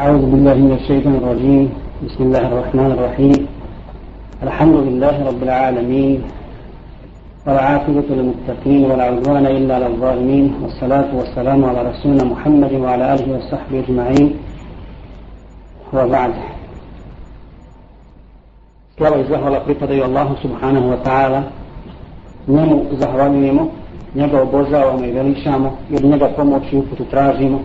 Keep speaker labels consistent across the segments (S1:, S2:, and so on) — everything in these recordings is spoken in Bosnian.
S1: أعوذ بالله من الشيطان الرجيم بسم الله الرحمن الرحيم الحمد لله رب العالمين والعاقبة للمتقين ولا عدوان إلا على الظالمين والصلاة والسلام على رسولنا محمد وعلى آله وصحبه أجمعين وبعد Slava i zahvala pripadaju Allahu subhanahu wa ta'ala. Njemu zahvaljujemo, njega obožavamo i veličamo, jer njega pomoć i uputu tražimo.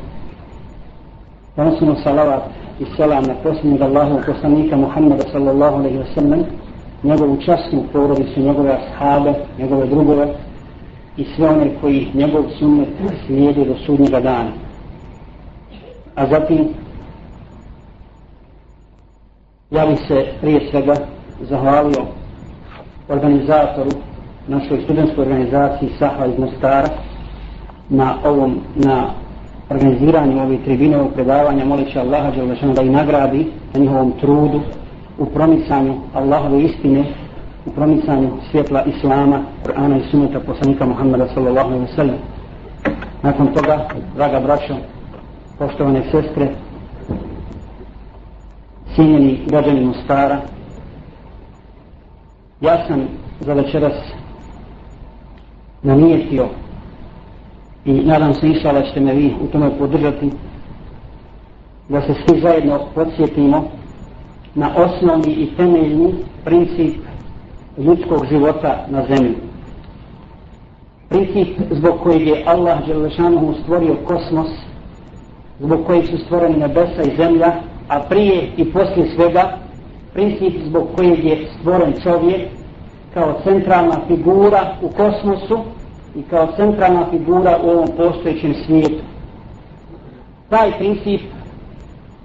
S1: Donosimo salavat i selam na posljednjeg Allahovog poslanika Muhammeda sallallahu alaihi wasallam, njegovu časnu porodicu, njegove ashabe, njegove drugove i sve one koji njegov sunnet slijede do sudnjega dana. A zatim, ja bih se prije svega zahvalio organizatoru našoj studentskoj organizaciji Sahva iz Mostara na ovom, na organiziranju ove tribine ovog predavanja, molit Allaha Đelešanu da i nagradi na njihovom trudu u promicanju Allahove istine, u promicanju svjetla Islama, Kur'ana i suneta poslanika Muhammeda sallallahu alaihi wa sallam. Nakon toga, draga braćo, poštovane sestre, cijenjeni građani Mostara, ja sam za večeras namijetio i nadam se inša da ćete me vi u tome podržati da se svi zajedno podsjetimo na osnovni i temeljni princip ljudskog života na zemlji. Princip zbog kojeg je Allah Đelešanuhu stvorio kosmos, zbog kojeg su stvoreni nebesa i zemlja, a prije i poslije svega princip zbog kojeg je stvoren čovjek kao centralna figura u kosmosu i kao centralna figura u ovom postojećem svijetu. Taj princip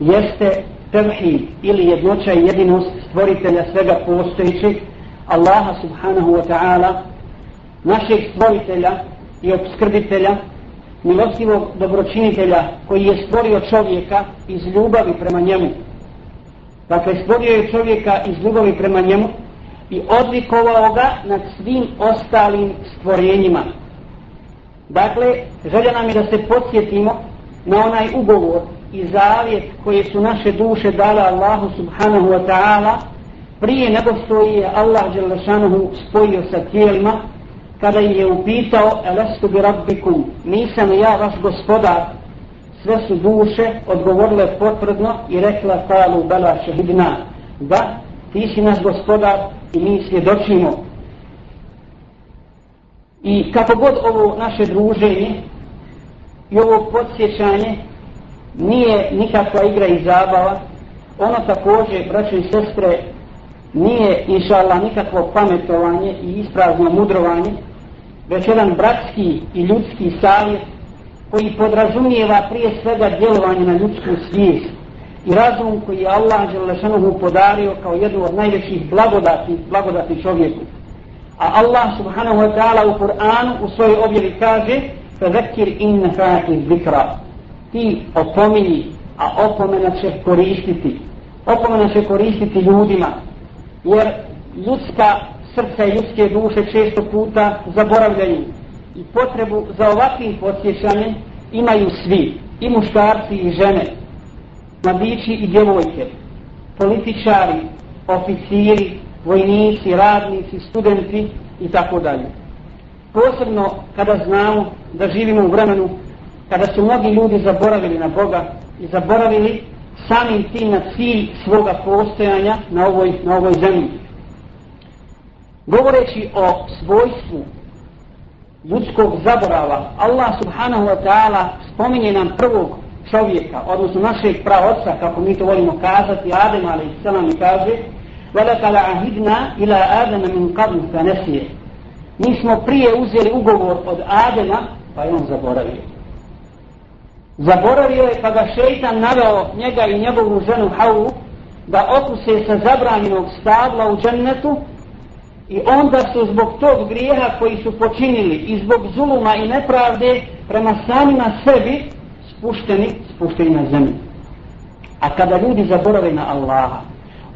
S1: jeste tevhid ili jednoća i jedinost stvoritelja svega postojećeg Allaha subhanahu wa ta'ala našeg stvoritelja i obskrbitelja milostivog dobročinitelja koji je stvorio čovjeka iz ljubavi prema njemu. Dakle, stvorio je čovjeka iz ljubavi prema njemu i odlikovao ga nad svim ostalim stvorenjima. Dakle, želja nam je da se podsjetimo na onaj ugovor i zavjet koje su naše duše dale Allahu subhanahu wa ta'ala prije nego što je Allah Đelešanuhu spojio sa tijelima kada je upitao Elestu bi rabbikum? Nisam ja vaš gospodar. Sve su duše odgovorile potvrdno i rekla talu bela šehidna. Da ti si naš gospodar i mi svjedočimo. I kako god ovo naše druženje i ovo podsjećanje nije nikakva igra i zabava, ono također, braće i sestre, nije, inša Allah, nikakvo pametovanje i isprazno mudrovanje, već jedan bratski i ljudski savjet koji podrazumijeva prije svega djelovanje na ljudsku svijest i razum koji je Allah Želešanohu podario kao jednu od najvećih blagodati, blagodati čovjeku. A Allah subhanahu wa ta'ala u Kur'anu u svojoj objavi kaže فَذَكِّرْ inna fa'ati zikra Ti opomini, a opomena će koristiti. Opomena će koristiti ljudima. Jer ljudska srca i ljudske duše često puta zaboravljaju. I potrebu za ovakvim podsjećanjem imaju svi. I muškarci i žene. Mladići i djevojke. Političari, oficiri, vojnici, radnici, studenti i tako dalje. Posebno kada znamo da živimo u vremenu kada su mnogi ljudi zaboravili na Boga i zaboravili samim tim na cilj svoga postojanja na ovoj, na ovoj zemlji. Govoreći o svojstvu ljudskog zaborava, Allah subhanahu wa ta'ala spominje nam prvog čovjeka, odnosno našeg praoca, kako mi to volimo kazati, Adem, ali i kaže, وَلَكَلَ عَهِدْنَا إِلَىٰ آدَمَ مِنْ قَبْلُ فَنَسِيَ Mi smo prije uzeli ugovor od Adema, pa je on zaboravio. Zaboravio je pa ga šeitan naveo njega i njegovu ženu Havu da okuse sa zabranjenog stabla u džennetu i onda su zbog tog grijeha koji su počinili i zbog zuluma i nepravde prema samima sebi spušteni, spušteni na zemlju. A kada ljudi zaborave na Allaha,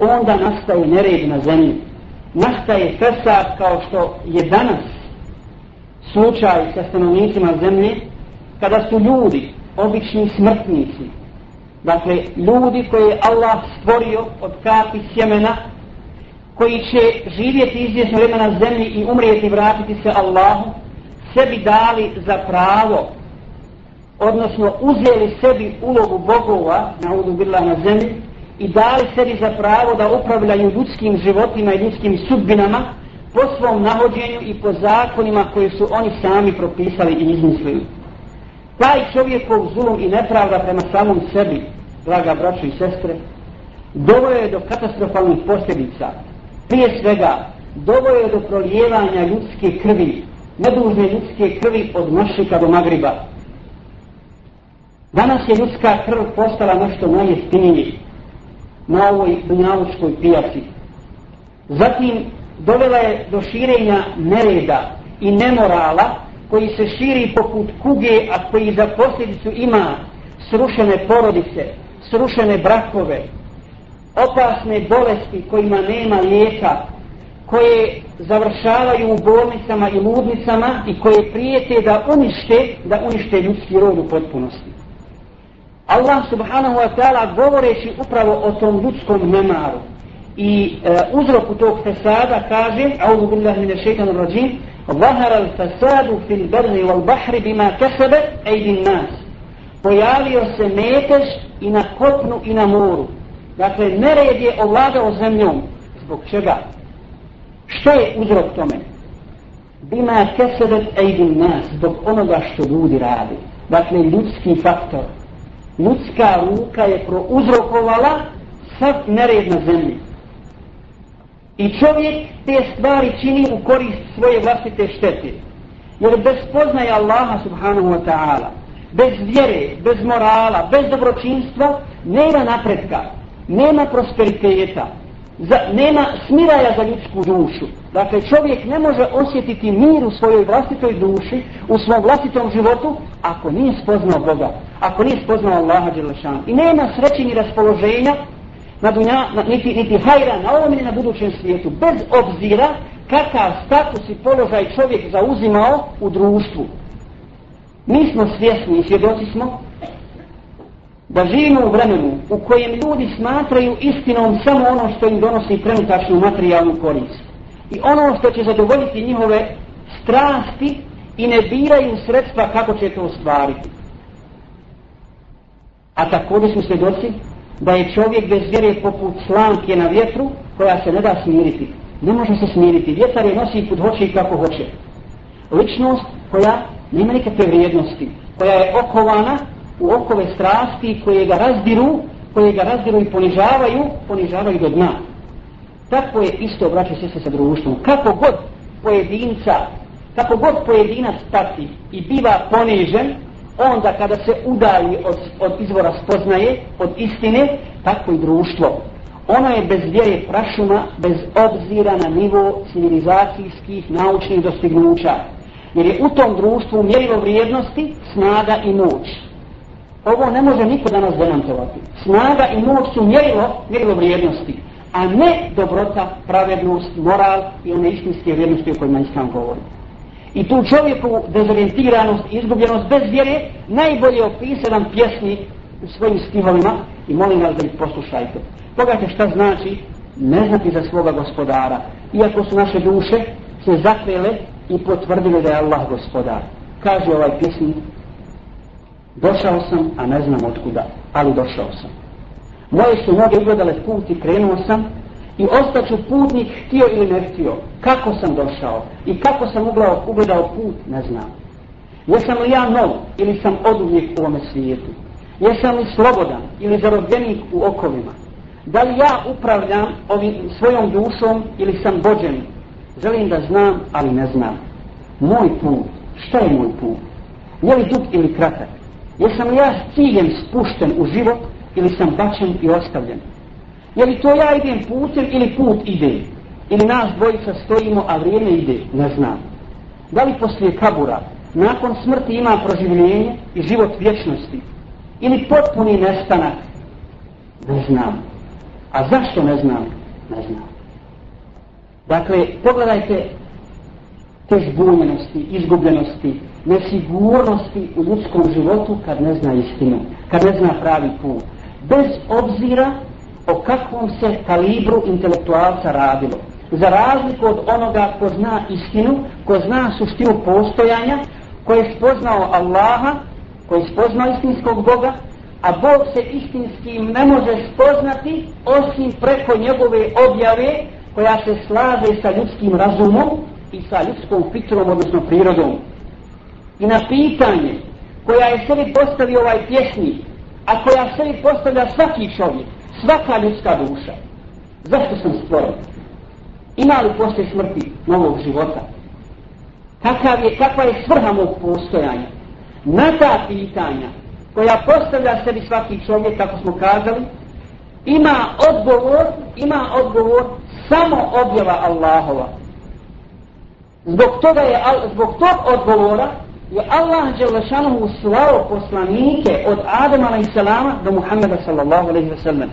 S1: onda nastaje nered na zemlji. Nastaje fesad kao što je danas slučaj sa stanovnicima zemlje, kada su ljudi, obični smrtnici, Dakle, ljudi koje je Allah stvorio od kapi sjemena, koji će živjeti izvjesno vremena na zemlji i umrijeti i vratiti se Allahu, sebi dali za pravo, odnosno uzeli sebi ulogu bogova na udu bila na zemlji i dali sebi za pravo da upravljaju ljudskim životima i ljudskim sudbinama po svom nahođenju i po zakonima koje su oni sami propisali i izmislili. Taj čovjekov zulum i nepravda prema samom sebi, draga braćo i sestre, dovoje je do katastrofalnih posljedica. Prije svega, dovoje je do prolijevanja ljudske krvi, nedužne ljudske krvi od Mašika do Magriba. Danas je ljudska krv postala nešto najjestinije na ovoj dunjavučkoj pijaci. Zatim, dovela je do širenja nereda i nemorala koji se širi poput kuge, a koji za posljedicu ima srušene porodice, srušene brakove, opasne bolesti kojima nema lijeka, koje završavaju u bolnicama i ludnicama i koje prijete da unište, da unište ljudski rod u potpunosti. Allah subhanahu wa ta'ala govoreći upravo o tom ljudskom nemaru i e, uzroku tog fesada kaže, A'udhu billahi mine šeitanu rajim, Zahara al-fasadu fil والبحر wal كسبت bima الناس nas. Pojavio se metež i na kopnu i na moru. Dakle, nered je ovladao zemljom. Zbog čega? Što je uzrok tome? Bima kesedet ejdin nas. Zbog onoga što ljudi radi. Dakle, ljudski faktor. Ljudska ruka je prouzrokovala sav nered na zemlji. I čovjek te stvari čini u korist svoje vlastite štete. Jer bez poznaje Allaha subhanahu wa ta'ala, bez vjere, bez morala, bez dobročinstva, nema napretka, nema prosperiteta, za, nema smiraja za ljudsku dušu. Dakle, čovjek ne može osjetiti mir u svojoj vlastitoj duši, u svom vlastitom životu, ako nije spoznao Boga, ako nije spoznao Allaha Đelešanu. I nema sreći ni raspoloženja na dunja, na, niti, niti hajra na ovom ili na budućem svijetu, bez obzira kakav status i položaj čovjek zauzimao u društvu. Mi smo svjesni i svjedoci smo da živimo u vremenu u kojem ljudi smatraju istinom samo ono što im donosi trenutačnu materijalnu korist. I ono što će zadovoljiti njihove strasti i ne biraju sredstva kako će to ostvariti. A također smo svjedoci da je čovjek bez vjere poput slanke na vjetru koja se ne da smiriti. Ne može se smiriti. Vjetar je nosi kud hoće i kako hoće. Ličnost koja nema nikakve vrijednosti, koja je okovana u okove strasti koje ga razdiru, koje ga razdiru i ponižavaju, ponižavaju do dna. Tako je isto braće se sa društvom. Kako god pojedinca, kako god pojedinac stati i biva ponižen, onda kada se udali od, od izvora spoznaje, od istine, tako i društvo. Ono je bez vjere prašuma, bez obzira na nivo civilizacijskih, naučnih dostignuća. Jer je u tom društvu mjerilo vrijednosti, snaga i moć. Ovo ne može niko danas demantovati. Snaga i moć su mjerilo, mjerilo vrijednosti, a ne dobrota, pravednost, moral i one istinske vrijednosti o kojima islam govori. I tu čovjeku dezorientiranost i izgubljenost bez vjere najbolje opisa nam pjesnik u svojim stihovima i molim vas da ih poslušajte. Pogledajte šta znači ne znati za svoga gospodara. Iako su naše duše se zakrele i potvrdile da je Allah gospodar. Kaže ovaj pjesnik, došao sam, a ne znam otkuda, ali došao sam. Moje su noge ugledale put i krenuo sam, i ostaću putnik htio ili ne htio. Kako sam došao i kako sam ugledao, ugledao put, ne znam. Jesam li ja nov ili sam oduvijek u ovome svijetu? Jesam li slobodan ili zarobljenik u okovima? Da li ja upravljam ovim svojom dušom ili sam bođen? Želim da znam, ali ne znam. Moj put, šta je moj put? Je li dug ili kratak? Jesam li ja s ciljem spušten u život ili sam bačen i ostavljen? Je li to ja idem putem ili put ide? Ili nas dvojica stojimo, a vrijeme ide? Ne znam. Da li poslije kabura, nakon smrti ima proživljenje i život vječnosti? Ili potpuni nestanak? Ne znam. A zašto ne znam? Ne znam. Dakle, pogledajte te zbunjenosti, izgubljenosti, nesigurnosti u ljudskom životu kad ne zna istinu, kad ne zna pravi put bez obzira o kakvom se kalibru intelektualca radilo. Za razliku od onoga ko zna istinu, ko zna suštinu postojanja, ko je spoznao Allaha, ko je spoznao istinskog Boga, a Bog se istinskim ne može spoznati osim preko njegove objave koja se slaže sa ljudskim razumom i sa ljudskom fitrom, odnosno prirodom. I na pitanje koja je sebi postavio ovaj pjesnik, a koja sebi postavlja svaki čovjek, svaka ljudska duša, zašto sam stvoren? Ima li poslije smrti novog života? Kakav je, kakva je svrha mog postojanja? Na ta pitanja koja postavlja sebi svaki čovjek, kako smo kazali, ima odgovor, ima odgovor samo objava Allahova. Zbog toga je, zbog tog odgovora je Allah Đelešanuhu slao poslanike od Adama a.s. do Muhammeda sallallahu alaihi wa sallam.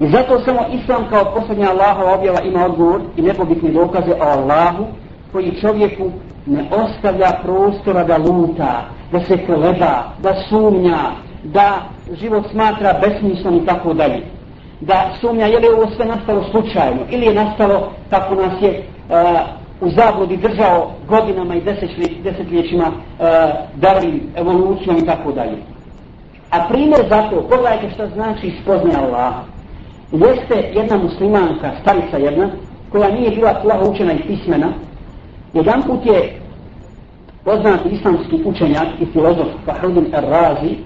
S1: I zato samo Islam kao posljednja Allahova objava ima odgovor i nepobitne dokaze o Allahu koji čovjeku ne ostavlja prostora da luta, da se koleba, da sumnja, da život smatra besmislom i tako dalje. Da sumnja je li ovo sve nastalo slučajno ili je nastalo kako nas je uh, u zabludi držao godinama i desetljećima e, uh, darim evolucijom i tako dalje. A primjer za to, pogledajte što znači spoznaje Allaha. Jeste jedna muslimanka, starica jedna, koja nije bila plaho učena i pismena, jedan put je poznati islamski učenjak i filozof Fahrudin Errazi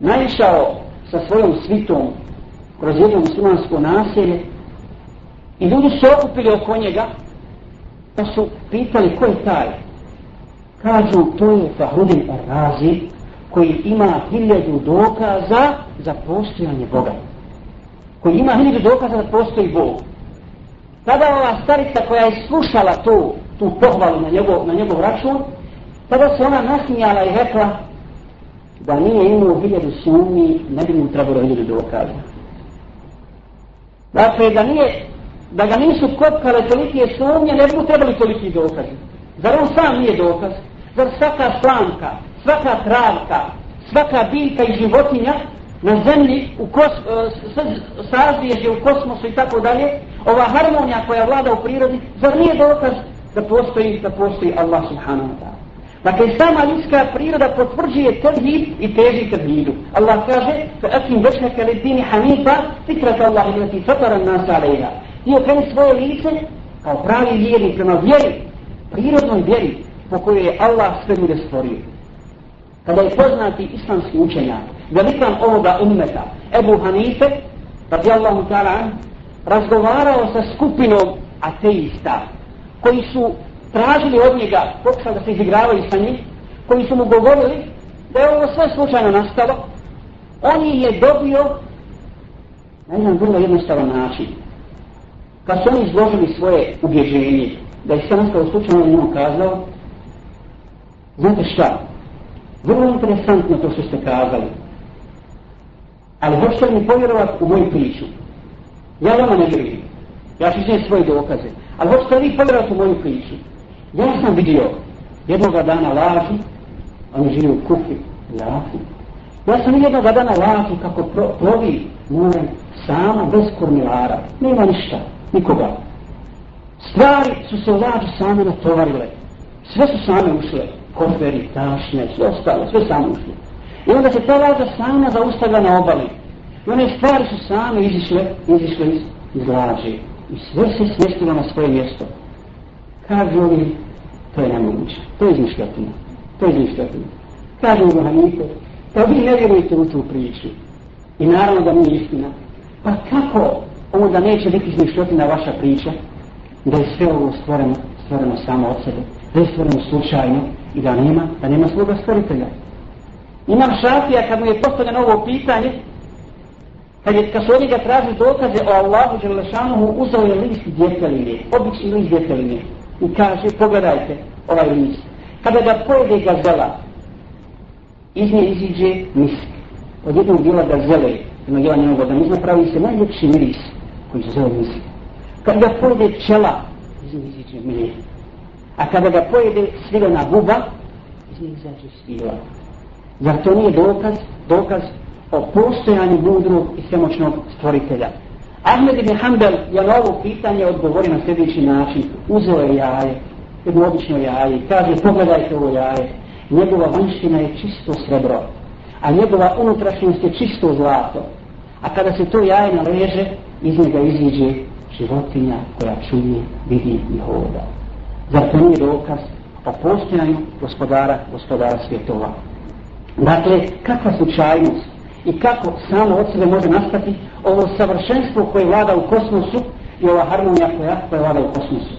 S1: naišao sa svojom svitom kroz jedno muslimansko naselje i ljudi su okupili oko njega pa su pitali ko je taj? Kažu to je Fahrudin Razi koji ima hiljadu dokaza za postojanje Boga. Koji ima hiljadu dokaza da postoji Bog. Tada ova starica koja je slušala to tu pohvalu na njegov, na njegov račun, tada se ona nasmijala i rekla da nije imao hiljadu sumnji, ne bi mu trebalo hiljadu dokaza. Dakle, da nije, da ga nisu kopkale tolike sumnje, ne bi trebali toliki dokazi. Zar on sam nije dokaz? Zar svaka slanka, svaka travka, svaka biljka i životinja na zemlji, u kos, uh, u kosmosu i tako dalje, ova harmonija koja vlada u prirodi, zar nije dokaz da postoji, da postoji Allah subhanahu wa ta'ala. Dakle, sama ljudska priroda potvrđuje tevhid i teži tevhidu. Allah kaže, fa akim večnaka li dini hanifa, fikrata Allah ilati fatara nasa alejha. Ti okreni svoje lice kao pravi vjerni prema vjeri, prirodnoj vjeri po kojoj je Allah sve ljude stvorio. Kada je poznati islamski učenjak, velikan ovoga ummeta, Ebu Hanife, radijallahu ta'ala, razgovarao sa skupinom ateista, koji su tražili od njega, pokušali da se izigravaju sa njim, koji su mu govorili da je ovo sve slučajno nastalo, on je dobio na jedan vrlo jednostavan način. Pa su oni izložili svoje ubježenje, da je sve nastalo slučajno, njemu kazao, znate šta, vrlo interesantno to što ste kazali, ali hoćete mi povjerovati u moju priču. Ja vama ne vjerujem. Ja ću iznijeti svoje dokaze. Ali hoćete li povjerovati u moju priču? Ja sam vidio jednoga dana laži, on živi u kufi, laži. Ja sam jednog dana laži kako plovi morem sama, bez kormilara. Nema ništa, nikoga. Stvari su se u lažu same natovarile. Sve su same ušle. Koferi, tašne, sve ostalo, sve same ušle. I onda se ta lađa sama zaustavlja na obali. I one stvari su same izišle, izišle iz, iz lađe. i sve se smjestilo na svoje mjesto. Kažu oni, to je nemoguće, to je izmišljotina, to je izmišljotina. Kažu mu Hanite, pa vi ne vjerujete u tu priču. I naravno da nije istina. Pa kako onda neće biti izmišljotina vaša priča, da je sve ovo stvoreno, stvoreno samo od sebe, da je stvoreno slučajno i da nema, da nema sluga stvoritelja. Imam šafija kad mu je postavljeno ovo pitanje, Kad je kad su oni ga tražili dokaze o Allahu Đelešanuhu, uzao je list djeteline, obični list djeteline. I kaže, pogledajte ovaj list. Kada ga pojede gazela, iz nje iziđe misk. Od jednog dijela gazele, jednog dijela njenog organizma, pravi se najljepši miris koji se zove misk. Kad ga pojede pčela, iz njih iziđe mir. A kada ga pojede svilena guba, iz njih izađe svila. Zar to nije dokaz, dokaz o postojanju mudrog i svemoćnog stvoritelja. Ahmed ibn Hanbel je na ovo pitanje odgovori na sljedeći način. Uzeo je jaje, jedno obično jaje, i kaže, pogledajte ovo jaje, njegova vanština je čisto srebro, a njegova unutrašnjost je čisto zlato. A kada se to jaje naleže, iz njega iziđe životinja koja čuje, vidi i hoda. Zar to nije dokaz o postojanju gospodara, gospodara svjetova? Dakle, kakva slučajnost i kako samo od sebe može nastati ovo savršenstvo koje vlada u kosmosu i ova harmonija koja, koja vlada u kosmosu.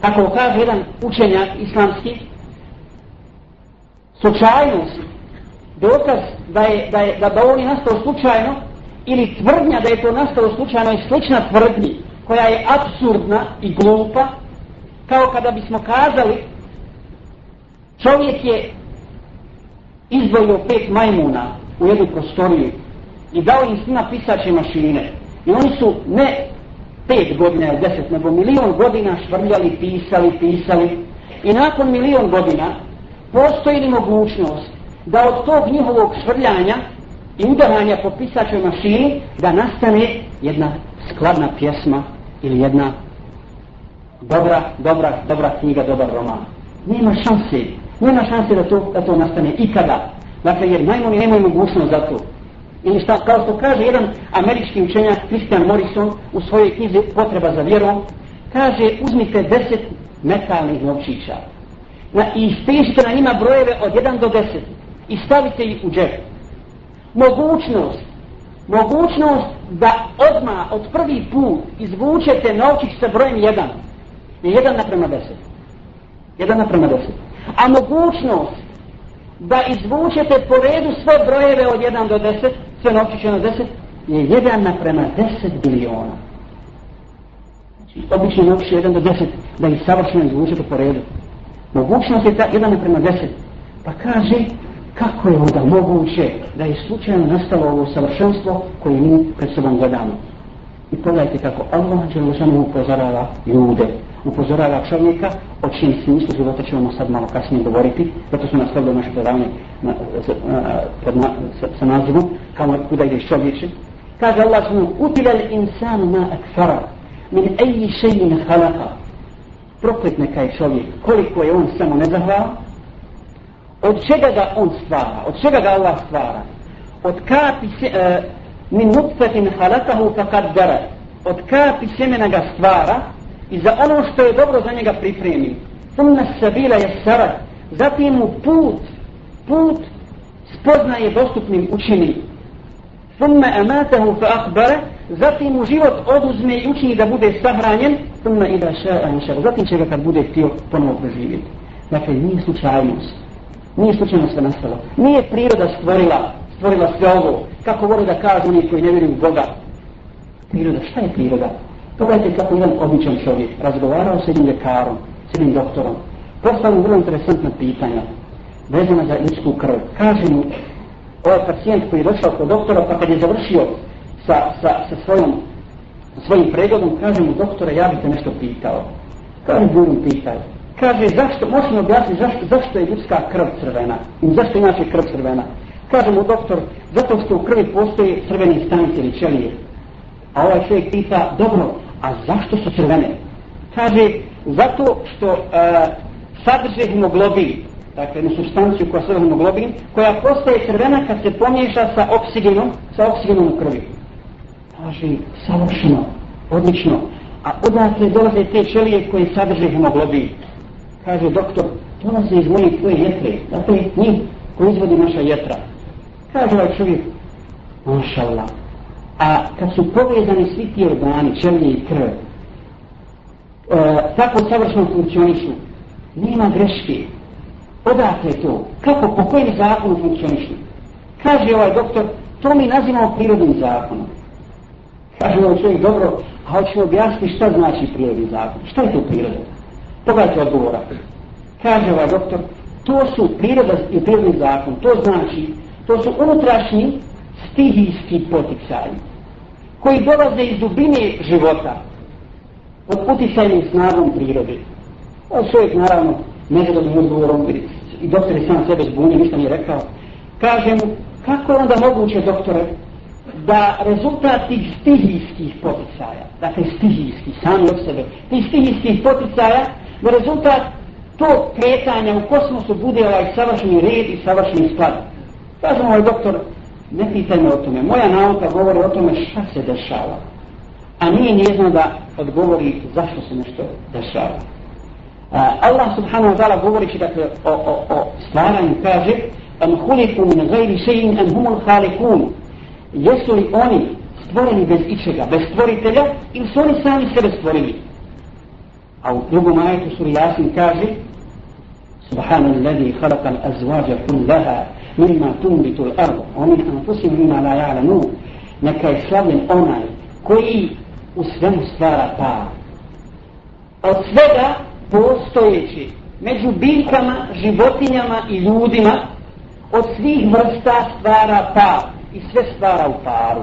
S1: Kako kaže jedan učenjak islamski, slučajnost, dokaz da je, da je, da, da on je nastao slučajno, ili tvrdnja da je to nastalo slučajno i slična tvrdnji, koja je absurdna i glupa, kao kada bismo kazali, čovjek je izdvojio pet majmuna u jednu prostoriju i dao im svima pisaće mašine. I oni su ne pet godina ili deset, nego milion godina švrljali, pisali, pisali. I nakon milion godina postoji li mogućnost da od tog njihovog švrljanja i udaranja po pisačoj mašini da nastane jedna skladna pjesma ili jedna dobra, dobra, dobra knjiga, dobar roman. Nema šanse, nema šanse da to, da to nastane ikada. Dakle, jer najmoni nemaju mogućnost za to. Ili šta, kao što kaže jedan američki učenjak, Christian Morrison, u svojoj knjizi Potreba za vjerom, kaže, uzmite deset metalnih novčića na, i ispišite na njima brojeve od 1 do 10 i stavite ih u džep. Mogućnost, mogućnost da odma od prvi put izvučete novčić sa brojem 1 je 1 naprema 10. 1 naprema 10. A mogućnost da izvučete po redu sve brojeve od 1 do 10, sve novčiće na 10, je 1 naprema 10 biliona. Znači, obični novčić 1 do 10, da ih savršeno izvučete po redu. Mogućnost je ta 1 naprema 10. Pa kaže, kako je onda moguće da je slučajno nastalo ovo savršenstvo koje mi pred sobom gledamo. I pogledajte kako Allah Đelešanu upozorava ljude, upozorava čovjeka, o čim smislu života ćemo sad malo kasnije govoriti, zato su nastavili naše predavne na, na, na, sa, sa nazivom, kao kuda ideš čovječe. Kaže Allah Đelešanu, utila li insanu ma akfara, min eji šeji halaka. Proklet neka je čovjek, koliko je on samo nezahvala, od čega ga on stvara, od čega ga Allah stvara, od kapi se, uh, min nutfetin halatahu fakaddara. od kapi semena ga stvara i za ono što je dobro za njega pripremi. Thumma sabila je sara. zatim mu put, put spoznaje dostupnim učini. Thumma amatahu fa akbara, zatim mu život oduzme i učini da bude sahranjen, thumma ida ša'a inšar, zatim će ga kad bude htio ponovo preživjeti. Dakle, nije slučajnost. Nije slučajno sve nastalo. Nije priroda stvorila, stvorila sve ovo. Kako vole da kažu oni koji ne vjeruju u Boga. Priroda, šta je priroda? Pogledajte kako jedan običan čovjek razgovarao s jednim ljekarom, s jednim doktorom. Postao mu vrlo interesantna pitanja vezana za ljudsku krv. Kaže mu, ovaj pacijent koji je došao kod doktora, pa kad je završio sa, sa, sa svojom, svojim pregledom, kaže mu, doktore, ja bih te nešto pitao. Kaže, budu pitaj. Kaže, zašto, možemo objasniti zašto, zašto je ljudska krv crvena? I zašto je inače krv crvena? Kaže mu doktor, zato što u krvi postoje crvene stanice ili čelije. A ovaj čovjek pita, dobro, a zašto su crvene? Kaže, zato što uh, sadrže hemoglobin, dakle jednu substanciju koja sadrže hemoglobin, koja postaje crvena kad se pomiješa sa oksigenom, sa oksigenom u krvi. Kaže, savršeno, odlično. A odakle dolaze te čelije koje sadrže hemoglobin? Kaže doktor, dolaze iz moje tvoje jetre, dakle njih koji izvodi naša jetra. Kaže ovaj čovjek, maša Allah, a kad su povezani svi ti organi, čelje i krv, e, tako savršeno funkcionišu, nema greške. Odakle to? Kako, po kojem zakonu funkcionišu? Kaže ovaj doktor, to mi nazivamo prirodnim zakonom. Kaže ovaj čovjek, dobro, a hoću objasniti šta znači prirodni zakon. Šta je to priroda? Pogledajte odgovora. Kaže ovaj doktor, to su priroda i prirodni zakon. To znači, to su unutrašnji stihijski poticaji koji dolaze iz dubine života od uticajnim snagom prirode. On čovjek naravno nezadovoljnim odgovorom i doktor je sam sebe zbunio, ništa nije rekao. Kaže mu, kako je onda moguće, doktore, da rezultat tih stihijskih poticaja, dakle stihijskih, sami od sebe, tih stihijskih poticaja, da rezultat tog kretanja u kosmosu bude ovaj savršeni red i savršeni sklad. Kažem ovaj doktor, ne pitaj me o tome, moja nauka govori o tome šta se dešava, a nije njezno da odgovori zašto se nešto dešava. Allah subhanahu wa ta'ala govorići dakle o, o, o stvaranju kaže am huliku min gajri še'in an humul halikun jesu li oni stvoreni bez ičega, bez stvoritelja ili su oni sami sebe stvorili a u drugom ajetu suri Jasin kaže سبحان الذي خلق الأزواج كلها مما تنبت الأرض ومن أنفسهم مما لا يعلمون mimma la ya'lamun. Neka je slavljen onaj koji u svemu stvara pa od svega postojeći među biljkama, životinjama i ljudima od svih vrsta stvara par i sve stvara u paru.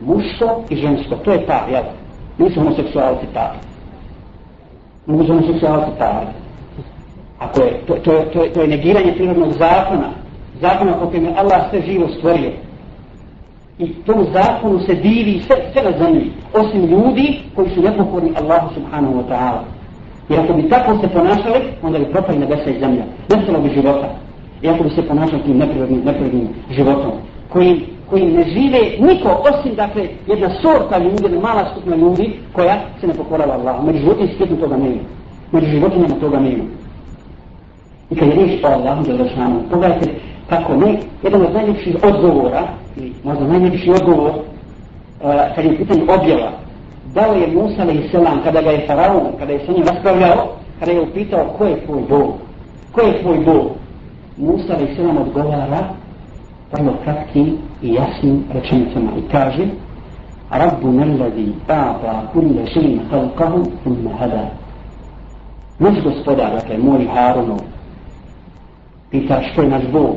S1: Muško i žensko, to je par, jel? nisu homoseksualci par nisu homoseksualci par ako je, to, to, to, to je negiranje prirodnog zakona zakona po kojem je Allah sve živo stvorio i tom zakonu se divi sve, sve na zemlji osim ljudi koji su nepokorni Allahu subhanahu wa ta'ala Jer ako bi tako se ponašali, onda bi propali nebesa i zemlja. Nestalo bi života. I ako bi se ponašali tim neprirodnim, neprirodnim životom, kojim, koji ne žive niko, osim dakle jedna sorta ljudi, jedna mala skupna ljudi, koja se ne pokorava Allahu. Među životinjim toga nema. Među životinjama toga nema. I kad je riječ o Allahu Đelešanu, pogledajte kako ne, jedan od najljepših odgovora, ili možda najljepši odgovor, uh, kad je pitanje objava, dao je Musa alaih selam kada ga je faraon, kada je sa njim raspravljao, kada je upitao ko je tvoj Bog, ko je tvoj Bog, Musa alaih selam odgovara vrlo kratkim i jasnim rečenicama i kaže Rabbu naladi ta'ata kulle še'in halkahu umma hada. Naš gospodar, dakle, moj Harunov, pita što je naš Bog.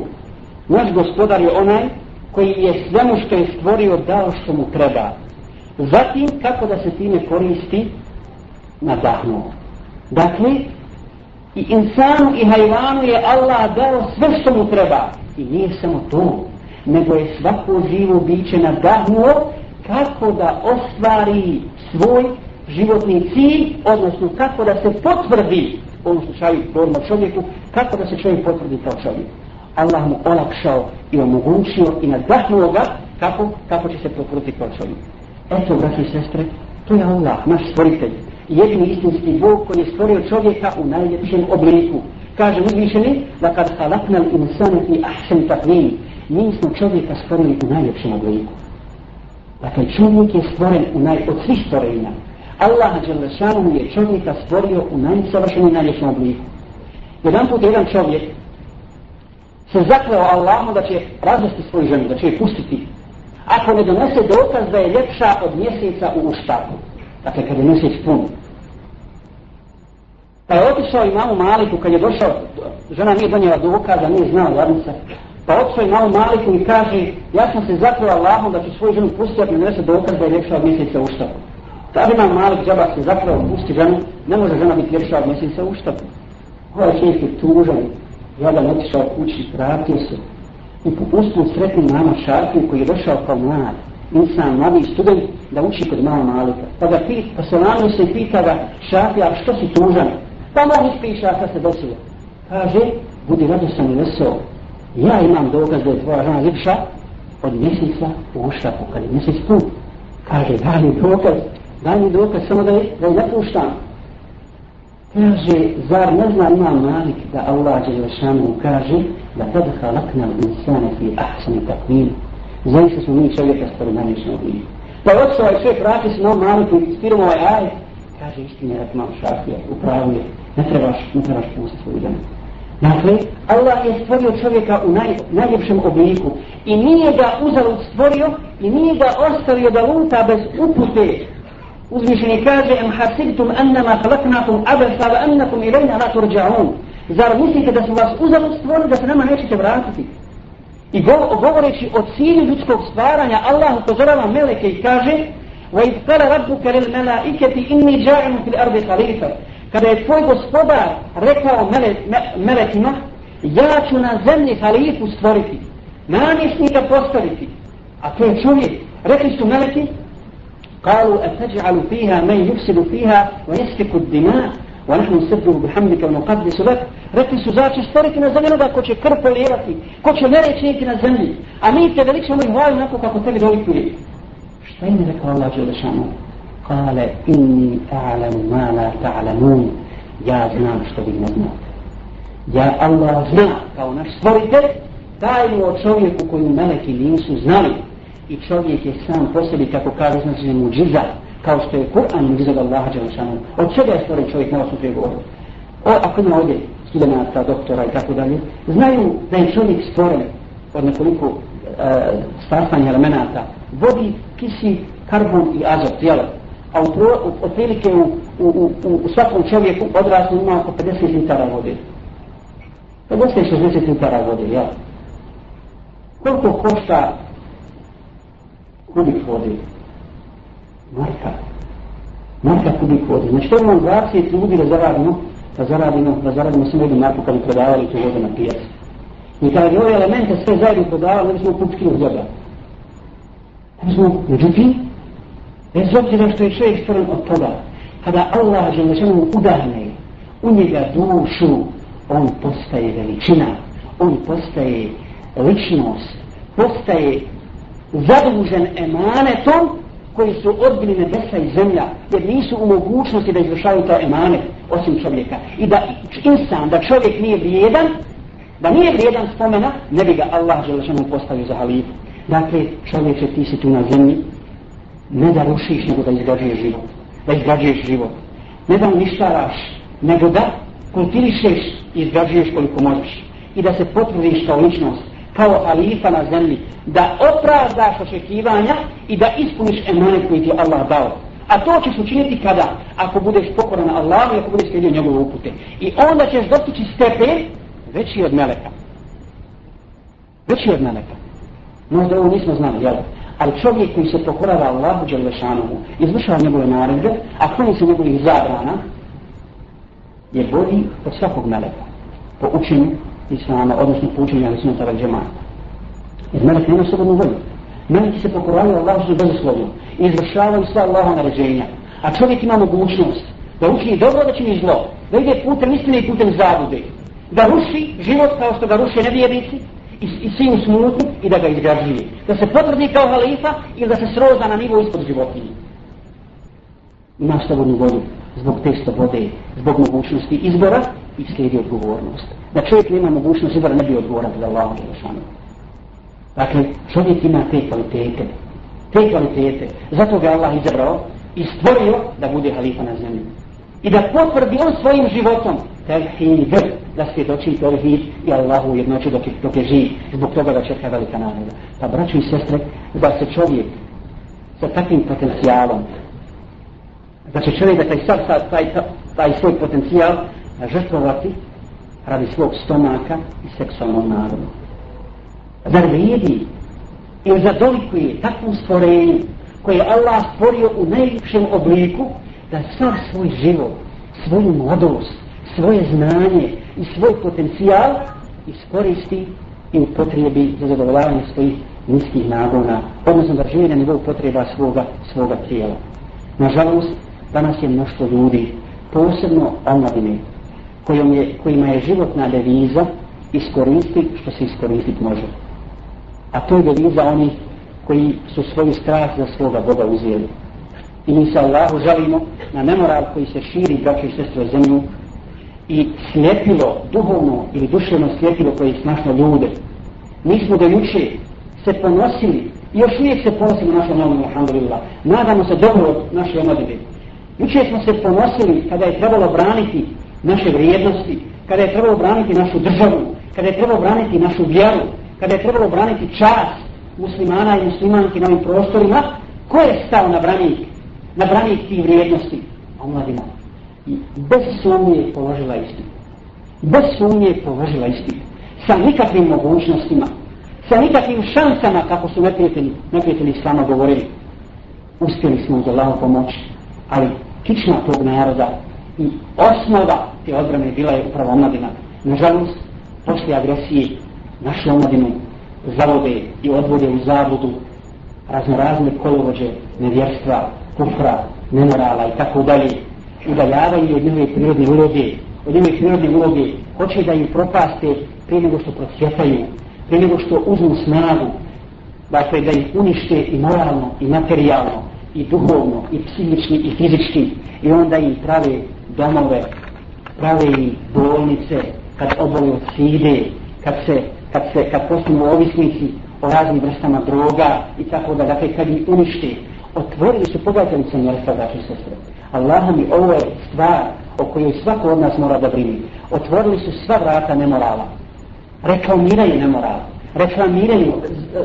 S1: Naš gospodar je onaj koji je svemu što je stvorio dao što mu treba. Zatim, kako da se time koristi nadahnuo. Dakle, i insanu i hajvanu je Allah dao sve što mu treba. I nije samo to, nego je svako živo biće nadahnuo kako da ostvari svoj životni cilj, odnosno kako da se potvrdi, u ovom slučaju govorimo čovjeku, kako da se čovjek potvrdi kao čovjek. Allah mu olakšao i omogućio i nadahnuo ga kako, kako će se potvrditi kao čovjek. Eto, braći i sestre, to je Allah, naš stvoritelj. Jedini istinski Bog koji je stvorio čovjeka u najljepšem obliku. Kaže uzvišeni, da kad halakna insane i ahsen takvim, mi smo čovjeka stvorili u najljepšem obliku. Dakle, čovjek je stvoren u naj... od svih stvorenja. Allah Đelešanu je čovjeka stvorio u najsavršenom i najljepšem obliku. Jedan put jedan čovjek se zakleo Allahu da će razvesti svoju ženu, da će je pustiti ako ne donese dokaz da je ljepša od mjeseca u uštaku. Dakle, kad je mjesec pun. Pa je otišao imamu Maliku, kad je došao, žena nije donijela dokaza, nije znao jadnica. Pa otišao imamu Maliku i kaže, ja sam se zapravo Allahom da ću svoju ženu pustiti, ako ne donese dokaz da je ljepša od mjeseca u štapu. Tad imam Malik džaba se zapravo pusti ženu, ne može žena biti ljepša od mjeseca u ustavu. Ovo ovaj je činjski tužan, jadan otišao kući, vratio se, i popustio sretni mama Šarfin koji je došao kao mlad, insan, mladi student, da uči kod mama Malika. Pa ga pit, pa se lamio se pita ga, Šarfi, a što si tužan? Pa mogu ispiša, šta se desilo. Kaže, budi radostan i vesel, ja imam dokaz da je tvoja žena ljepša od mjeseca u uštapu, kad je mjesec put. Kaže, daj mi dokaz, daj mi dokaz, samo da je, da je ne. Kaže, zar ne zna ima Malik da Allah Đelešanu kaže da tad halakna insane fi ahsani takvim. Zaista smo mi čovjeka stvari najviše obliku. Pa je otišao ovaj šef, vratio se na ovom Maliku i stirom ovaj ajet, Kaže, istine, rak malo šafija, upravo je, ne trebaš, ne trebaš pustiti svoju ženu. Dakle, Allah je stvorio čovjeka u naj, najljepšem obliku i nije ga uzalud stvorio i nije ga ostavio da luta bez upute uzvišeni kaže em hasibtum annama khalaqnakum abasa wa annakum ilajna la turđa'un. zar mislite da su vas uzalud stvorili da se nama nećete vratiti i govoreći o cilju ljudskog stvaranja Allah upozorava meleke i kaže wa iz kala rabbuka lil malaikati inni ja'ilun fil ardi khalifa kada je tvoj gospodar rekao mele, me, melekima ja ću na zemlji halifu stvoriti namjesnika postaviti a to je čovjek Rekli su meleki, قالوا أتجعل فيها من يفسد فيها ويسفك الدماء ونحن نسبح بحمدك ونقدس لك rekli su zar će stvoriti na zemlji onoga ko će krv polijevati, ko će mere činiti na zemlji, a mi te veličamo i hvalimo onako kako tebi dolikuje. Šta im je rekao Allah Đelešanu? Kale, inni a'lamu ma la ta'lamun. Ja znam što vi ne znate. Ja Allah zna kao naš stvoritelj tajnu o čovjeku koju meleki nisu znali. I čovjek je sam po sebi, kako kaže, znači muđiza, kao što je Kur'an muđiza od Allaha Đelešanu. Od čega je stvoren čovjek, na su prije govorili. O, ako ima ovdje studenta, doktora i tako dalje, znaju da je čovjek stvoren od nekoliko e, sastanja elemenata, vodi, kisi, karbon i azot, jel? A u, pro, u, otprilike u, u, u, u svakom čovjeku odraslu ima oko 50 litara vode. 50-60 litara vode, jel? Koliko košta kubik vode? Marka. Marka kubi vode. Znači to imamo 20 ljudi da zaradimo da zaradimo, da zaradimo samo jednu marku kad bi prodavali tu vodu na pijacu. I kada bi ove elemente sve zajedno prodavali, ne bismo kupiti od toga. Ne bismo, međutim, bez obzira što je čovjek stvoren od toga, kada Allah žele što mu udahne u njega dušu, on postaje veličina, on postaje ličnost, postaje zadužen emanetom koji su odbili nebesa i zemlja, jer nisu u mogućnosti da izvršaju to emanet osim čovjeka. I da insan, da čovjek nije vrijedan, da nije vrijedan spomena, ne bi ga Allah želešanu postavio za halifu. Dakle, čovječe, ti si tu na zemlji, ne da rušiš, nego da izgrađuješ život. Da izgrađuješ život. Ne da uništaraš, nego da kultirišeš i izgrađuješ koliko možeš. I da se potvrdiš kao ličnost, kao halifa na zemlji, da opravdaš očekivanja i da ispuniš emanet koji ti je Allah dao. A to ćeš učiniti kada? Ako budeš pokoran Allahu i ako budeš slijedio njegove upute. I onda ćeš dostići stepen veći od meleka. Veći od meleka. Možda ovo nismo znali, jel? Ali čovjek koji se pokorava Allahu Đelešanovu, izvršava njegove naredbe, a kloni se njegovih zabrana, je bolji od svakog meleka. Po učinu, Islama, odnosno po učenju vel Džemata. Jer melek nema slobodnu volju. Meleki se pokoravaju Allahu su bezuslovno i izvršavaju sva Allaha naređenja. A čovjek ima mogućnost da učini dobro, da čini zlo, da ide putem istine i putem zabude, da ruši život kao što ga ruše nevjernici i, i sinu smutnu i da ga izgrađuje. Da se potvrdi kao halifa ili da se sroza na nivo ispod životinje. Ima slobodnu volju zbog te slobode, zbog mogućnosti izbora i slijedi odgovornost. Da čovjek nema mogućnost izbora ne bi odgovoran za Allahom Dakle, čovjek ima te kvalitete. Te kvalitete. Zato ga Allah izabrao i stvorio da bude halifa na zemlji. I da potvrdi on svojim životom tevhid, da svjedoči doći tevhid i Allahu jednoću dok je, dok je živ. Zbog toga da čeka velika nagrada. Pa braću i sestre, da se čovjek sa takvim potencijalom, da će čovjek da taj, taj, taj, taj svoj potencijal žrtvovati radi svog stomaka i seksualnog naroda zar vidi i zadolikuje takvom stvorenju koje je Allah stvorio u najljepšem obliku da sav svoj život, svoju mladost, svoje znanje i svoj potencijal iskoristi i upotrijebi za zadovoljavanje svojih niskih nagona, odnosno da živi na nivou potreba svoga, svoga tijela. Nažalost, danas je mnoštvo ljudi, posebno omladine, kojom je, kojima je životna deviza iskoristi što se iskoristiti može a to je deviza oni koji su svoju strah za svoga Boga uzijeli. I mi se Allahu žalimo na nemoral koji se širi braće i sestre zemlju i slijepilo, duhovno ili duševno slijepilo koje je snašno ljude. Mi smo do juče se ponosili i još uvijek se ponosimo našom novom, alhamdulillah. Nadamo se dobro od naše omladine. Juče smo se ponosili kada je trebalo braniti naše vrijednosti, kada je trebalo braniti našu državu, kada je trebalo braniti našu vjeru, kada je trebalo braniti čast muslimana i muslimanki na ovim prostorima, ko je stao na branik, na branik tih vrijednosti? Omladina. I bez sumnje je položila istinu. Bez sumnje je položila istinu. Sa nikakvim mogućnostima, sa nikakvim šansama, kako su neprijatelji, neprijatelji sama govorili, uspjeli smo uz Allaho pomoći. Ali kična tog naroda i osnova te odbrane bila je upravo omladina. Nažalost, poslije agresije naše omladine zavode i odvode u zabudu raznorazne kolovođe nevjerstva, kufra, nemorala i tako dalje, udaljavaju od njove prirodne uloge, od njove prirodne uloge, hoće da im propaste prije nego što procvjetaju, prije nego što uzmu snagu, dakle da ih unište i moralno, i materijalno, i duhovno, i psihički, i fizički, i onda im prave domove, prave im bolnice, kad oboli od side, kad se, kad se, kad postanu ovisnici o raznim vrstama droga i tako da, dakle, kad ih unište, otvorili su, pogledajte li se dakle, sestre. Allah mi ovo je stvar o kojoj svako od nas mora da brini. Otvorili su sva vrata nemorala. Reklamiraju nemoral. Reklamiraju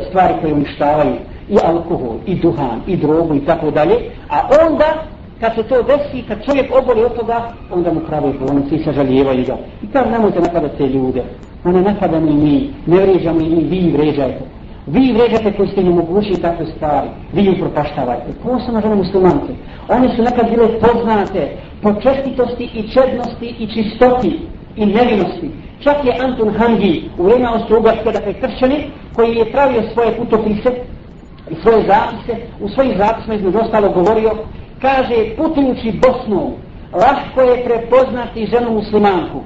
S1: stvari koje uništavaju i alkohol, i duhan, i drogu i tako dalje. A onda kad se to desi, kad čovjek oboli od toga, onda mu pravi bolnice i sažaljevaju ga. I kao nemojte napadati te ljude. One napadamo i mi, ne vređamo i mi, vi vređajte. Vi vređate koji ste im omogućili takve stvari. Vi im propaštavajte. Posebno žene muslimanke. One su nekad bile poznate po čestitosti i čednosti i čistoti i nevinosti. Čak je Anton Hangi u vrijeme Austro-Ugarske, dakle kršćani, koji je pravio svoje putopise i svoje zapise, u svojim zapisima između ostalo govorio kaže putujući Bosnu lahko je prepoznati ženu muslimanku.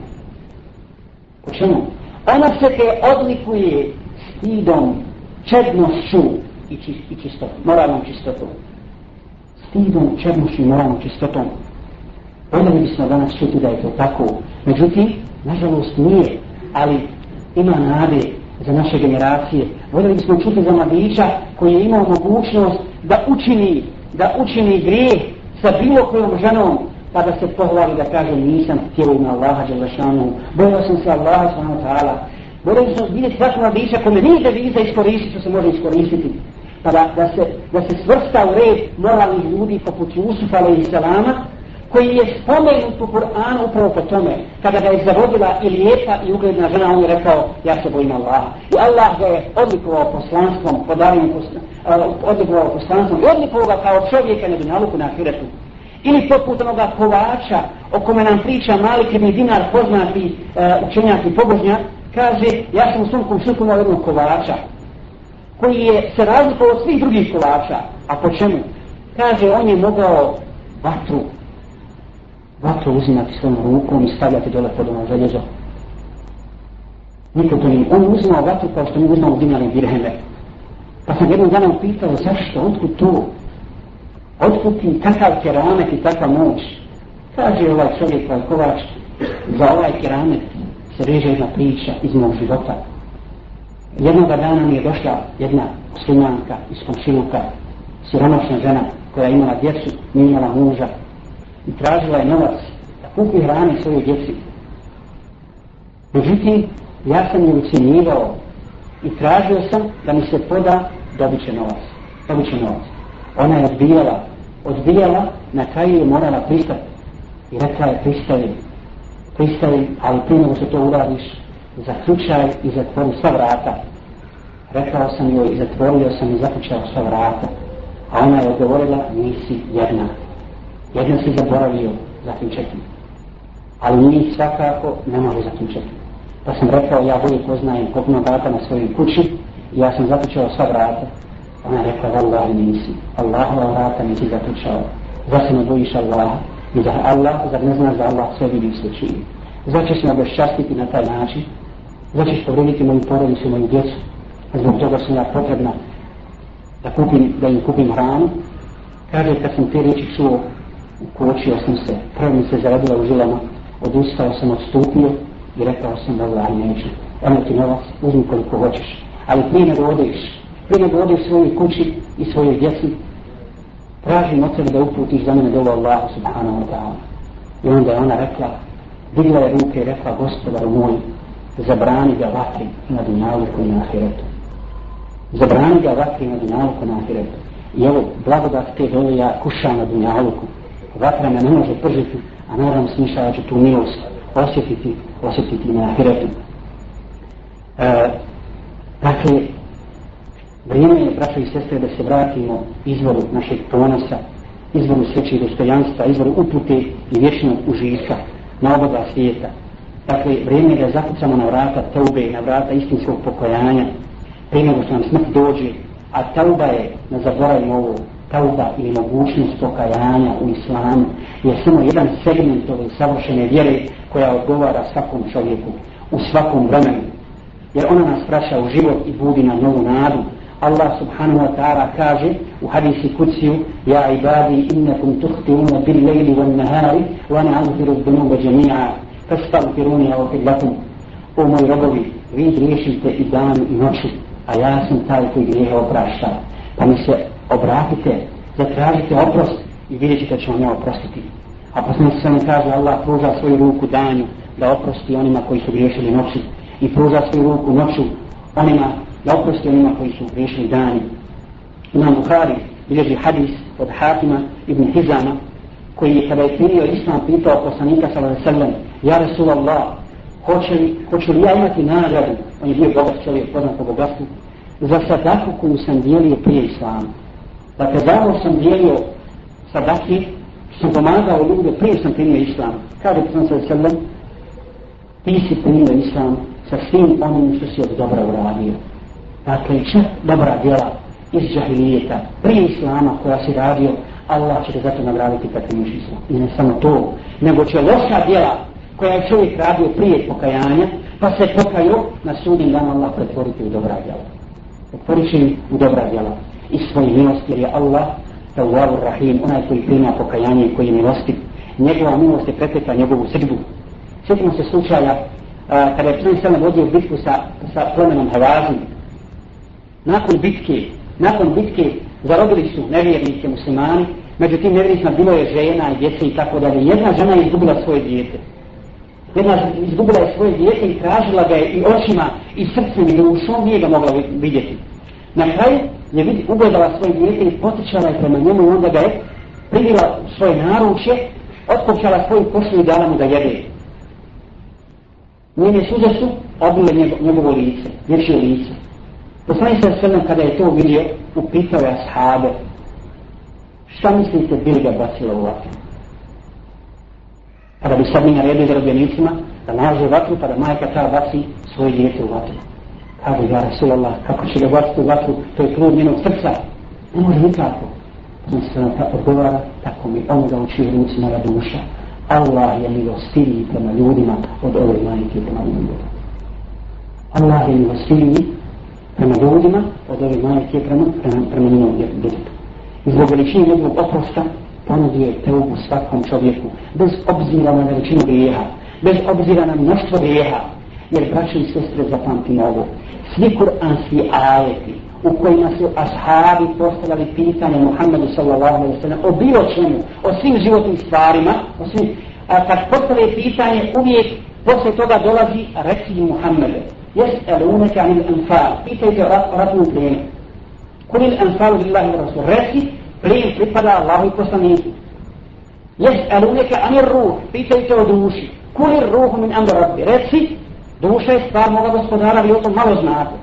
S1: Po čemu? ona se te odlikuje stidom, čednošću i, čist, i čistotom, moralnom čistotom. Stidom, čednošću i moralnom čistotom. Voljeli bismo danas čuti da je to tako. Međutim, nažalost nije ali ima nade za naše generacije. Voljeli bismo čuti za mladića koji je imao mogućnost da učini da učini grijeh sa bilo kojom ženom, pa da se pohvali da kaže nisam htio ime Allaha Đelešanu, bojao sam se Allaha Subhanahu Ta'ala, Voljeli sam vidjeti svakog mladića kome nije da viza iskoristiti, što se može iskoristiti, pa da, da, se, da se svrsta u red moralnih ljudi poput Jusufa alaihi Salama, koji je spomenut u Kur'anu upravo po tome, kada ga je zavodila i lijepa i ugledna žena, on je rekao, ja se bojim Allaha. I Allah ga je odlikovao poslanstvom, podario eh, odlikovao poslanstvom i odlikovao ga kao čovjeka na dunjaluku na ahiretu. Ili poput onoga kovača o kome nam priča Malik ibn Dinar poznati uh, učenjak i pobožnjak, kaže, ja sam u svom komšniku imao jednog kovača, koji je se razlikovao od svih drugih kovača. A po čemu? Kaže, on je mogao vatru vatru uzimati svojom rukom i stavljati dole pod ono željezo. Niko to nije. On uzimao vatru kao što mi uzimamo dinari dirheme. Pa sam jednom danom pitao zašto, otkud to? Otkud ti takav keramet i takva moć? Kaže ovaj čovjek, ovaj kovač, za ovaj keramet se reže jedna priča iz mog života. Jednog dana mi je došla jedna muslimanka iz komšiluka, siromašna žena koja imala djecu, nije imala muža, i tražila je novac da kupi hrane svoje djeci. Međutim, ja sam je ucijenjivao i tražio sam da mi se poda dobit će novac. Dobit će novac. Ona je odbijala, odbijala, na kraju je morala pristati. I rekla je, pristavi, pristavi, ali prije nego što to uradiš, zaključaj i zatvori sva vrata. Rekao sam joj i zatvorio sam i zaključao sva vrata. A ona je odgovorila, nisi jedna. Jedan si zaboravio zaključati. Ali njih svakako ne može zaključati. Pa sam rekao, ja bolje poznajem kopno vrata na svojoj kući i ja sam zaključao sva vrata. Ona je rekla, Allah nisi. Allahova vrata nisi zaključao. Zar se ne bojiš Allaha? I za Allah, zar ne znaš da Allah sve vidi sve čini? Zar ćeš me obeščastiti na taj način? Zar ćeš povrediti moju porodicu i moju djecu? Zbog toga sam ja potrebna da, kupim, da im kupim hranu. Kaže, kad sam te riječi čuo, ukočio sam se, prvo mi se zaradila u žilama, odustao sam, odstupio i rekao sam da Allah neću. Ono ti novac, uzmi koliko hoćeš. Ali prije nego odeš, prije nego odeš svojoj kući i svojoj djeci, tražim od tebe da uputiš za mene dolu Allah subhanahu wa ta'ala. I onda je ona rekla, digla je ruke i rekla, gospodaru moj, zabrani ga vatri na dunjaluku i na ahiretu. Zabrani ga vatri na dunjaluku i na ahiretu. I evo, blagodat te dole ja kušam na dunjaluku vatra me ne može pržiti, a naravno smišljava ću tu milost osjetiti, osjetiti na ahiretu. E, dakle, vrijeme je, braćo i sestre, da se vratimo izvoru našeg ponosa, izvoru sveće dostojanstva, izvoru upute i vječnog užitka na oba svijeta. Dakle, vrijeme je da zakucamo na vrata taube, na vrata istinskog pokojanja, prije nego što nam smrt dođe, A tauba je, ne zaboravimo ovo, tauba ili mogućnost pokajanja u islamu je samo jedan segment ove savršene vjere koja odgovara svakom čovjeku u svakom vremenu. Jer ona nas vraća u život i budi na novu nadu. Allah subhanahu wa ta'ala kaže u hadisi kuciju Ja ibadi innakum tuhtiruna bil lejli wal nahari wa ana anziru dhunuba jami'a fastavfiruni wa fillakum O moji robovi, vi griješite i dan i noću, a ja sam taj koji grijehe oprašta. Pa mi se obratite, zatražite oprost i vidjet ćete će vam ja oprostiti. A posljedno se kaže Allah pruža svoju ruku danju da oprosti onima koji su griješili noću i pruža svoju ruku noću onima da oprosti onima koji su griješili danju. Imam Bukhari bilježi hadis od Hatima ibn Hizama koji je kada je primio islam pitao poslanika sallam Ja Rasulallah, hoće li, hoće li ja imati nagradu, on je bio bogat čovjek, poznat po bogatstvu, za sadaku koju sam dijelio prije islama. Dakle, zavno sam dijelio sadaki, sam pomagao ljude, prije sam primio islam. Kaže sam sa srlom, ti si primio islam sa svim onim što si od dobra uradio. Dakle, čak dobra djela iz džahilijeta, prije islama koja si radio, Allah će te zato nagraditi kad primiš islam. I ne samo to, nego će loša djela koja je čovjek radio prije pokajanja, pa se pokaju na sudnjem danu Allah pretvoriti u dobra djela. Pretvorit u dobra djela. I svoje milosti, jer je Allah, Tawwabur Rahim, onaj koji prima pokajanje i koji je milosti, njegova milost je pretekla njegovu srdu. Sjetimo se slučaja a, kada je Pren Selem vodio bitku sa, sa plemenom Havazim. Nakon bitke, nakon bitke zarobili su nevjernike muslimani, međutim nevjernicima bilo je žena i djece i tako dalje. Jedna žena je izgubila svoje djete jedna izgubila je svoje djete i tražila ga je i očima i srcem i dušom, nije ga mogla vidjeti. Na kraju je vidi ugledala svoje djete i potičala je prema njemu i onda ga je privila svoje naručje, otkopčala svoju košu i dala mu da jede. Njene suze su obile njego, njegovo lice, dječje lice. Poslani se sredno kada je to vidio, upitao je ashabe, šta mislite bili ga bacilo u vatru? Pa kada bi sad mi naredili zarobljenicima da nalaze vatru, pa da majka ta baci svoje djete u vatru. Kaže, ja Rasulallah, kako će ga baciti u vatru, to je trud njenog srca. Ne može nikako. On se nam tako odgovara, tako mi on ga uči ruci moja duša. Allah je milostiviji prema ljudima od ove majke prema ljudima. Allah je milostiviji prema ljudima od ove majke prema, prema, prema njenom djetetu. I zbog veličine njegovog oprosta, ponudio teubu svakom čovjeku, bez obzira na veličinu grijeha, bez obzira na mnoštvo grijeha, jer braći i sestre zapamtimo ovo, svi kuranski ajeti u kojima su ashabi postavljali pitanje Muhammedu sallallahu alaihi sallam o bilo čemu, o svim životnim stvarima, o svim, a kad postavljaju pitanje, uvijek posle toga dolazi reci Muhammedu. jes eluneke anil anfal, pitajte o ratnom plenu. Kulil anfalu billahi rasul, reci plen pripada Allahu i poslaniku. Jes aluneka anil ruh, pitajte o duši. Kulil ruhu min amr rabbi. Reci, duša je stvar moga gospodara, vi o tom malo znate.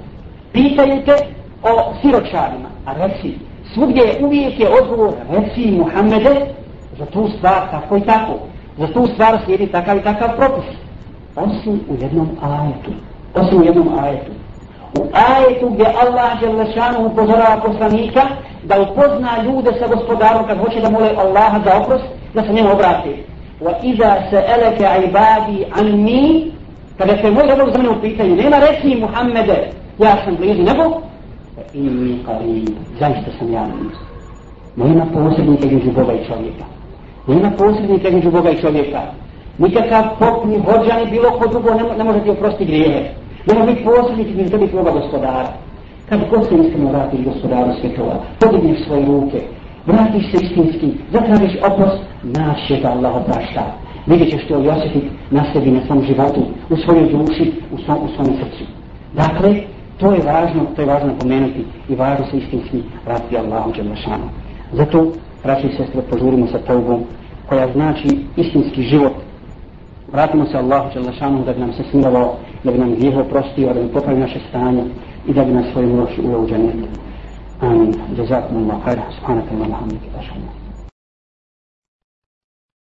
S1: Pitajte o siročarima. A reci, svugdje je uvijek je odgovor, reci Muhammede, za tu stvar tako i tako. Za tu stvar slijedi takav i takav propis. Osim u jednom ajetu. Osim u jednom ajetu. U ajetu gdje Allah Đelešanu upozorava poslanika da upozna ljude sa gospodarom kad hoće da mole Allaha za oprost, da se njemu obrati. Wa iza عِبَادِي عَنِّي ibadi kada se moj robovi za mene upitaju, nema reći Muhammede, ja sam blizu nebo, inni mi karim, zaista sam ja blizu. Nema posrednika među Boga i čovjeka. Nema posrednika među Boga i čovjeka. Nikakav pop, ni hođa, ni bilo ko drugo ne, ne može ti oprosti grijehe. Nema biti posrednik među tebi tvoga gospodara. Kad god se iskreno vratiš gospodaru svjetova, podigneš svoje ruke, vratiš se istinski, zatražiš oprost, naće da Allah oprašta Vidjet ćeš to i osjetit na sebi, na svom životu, u svojoj duši, u svom, u svom srcu. Dakle, to je važno, to je važno pomenuti i važno se istinski vratiti Allahu Đelešanu. Zato, braći i sestre, požurimo sa tobom, koja znači istinski život. Vratimo se Allahu Đelešanu da bi nam se smilovao, da bi nam grijeho prostio, da bi popravi naše stanje, إذا بنا سوي مروش أولو جنة آمين جزاكم الله خير سبحانك اللهم وبحمدك أشهد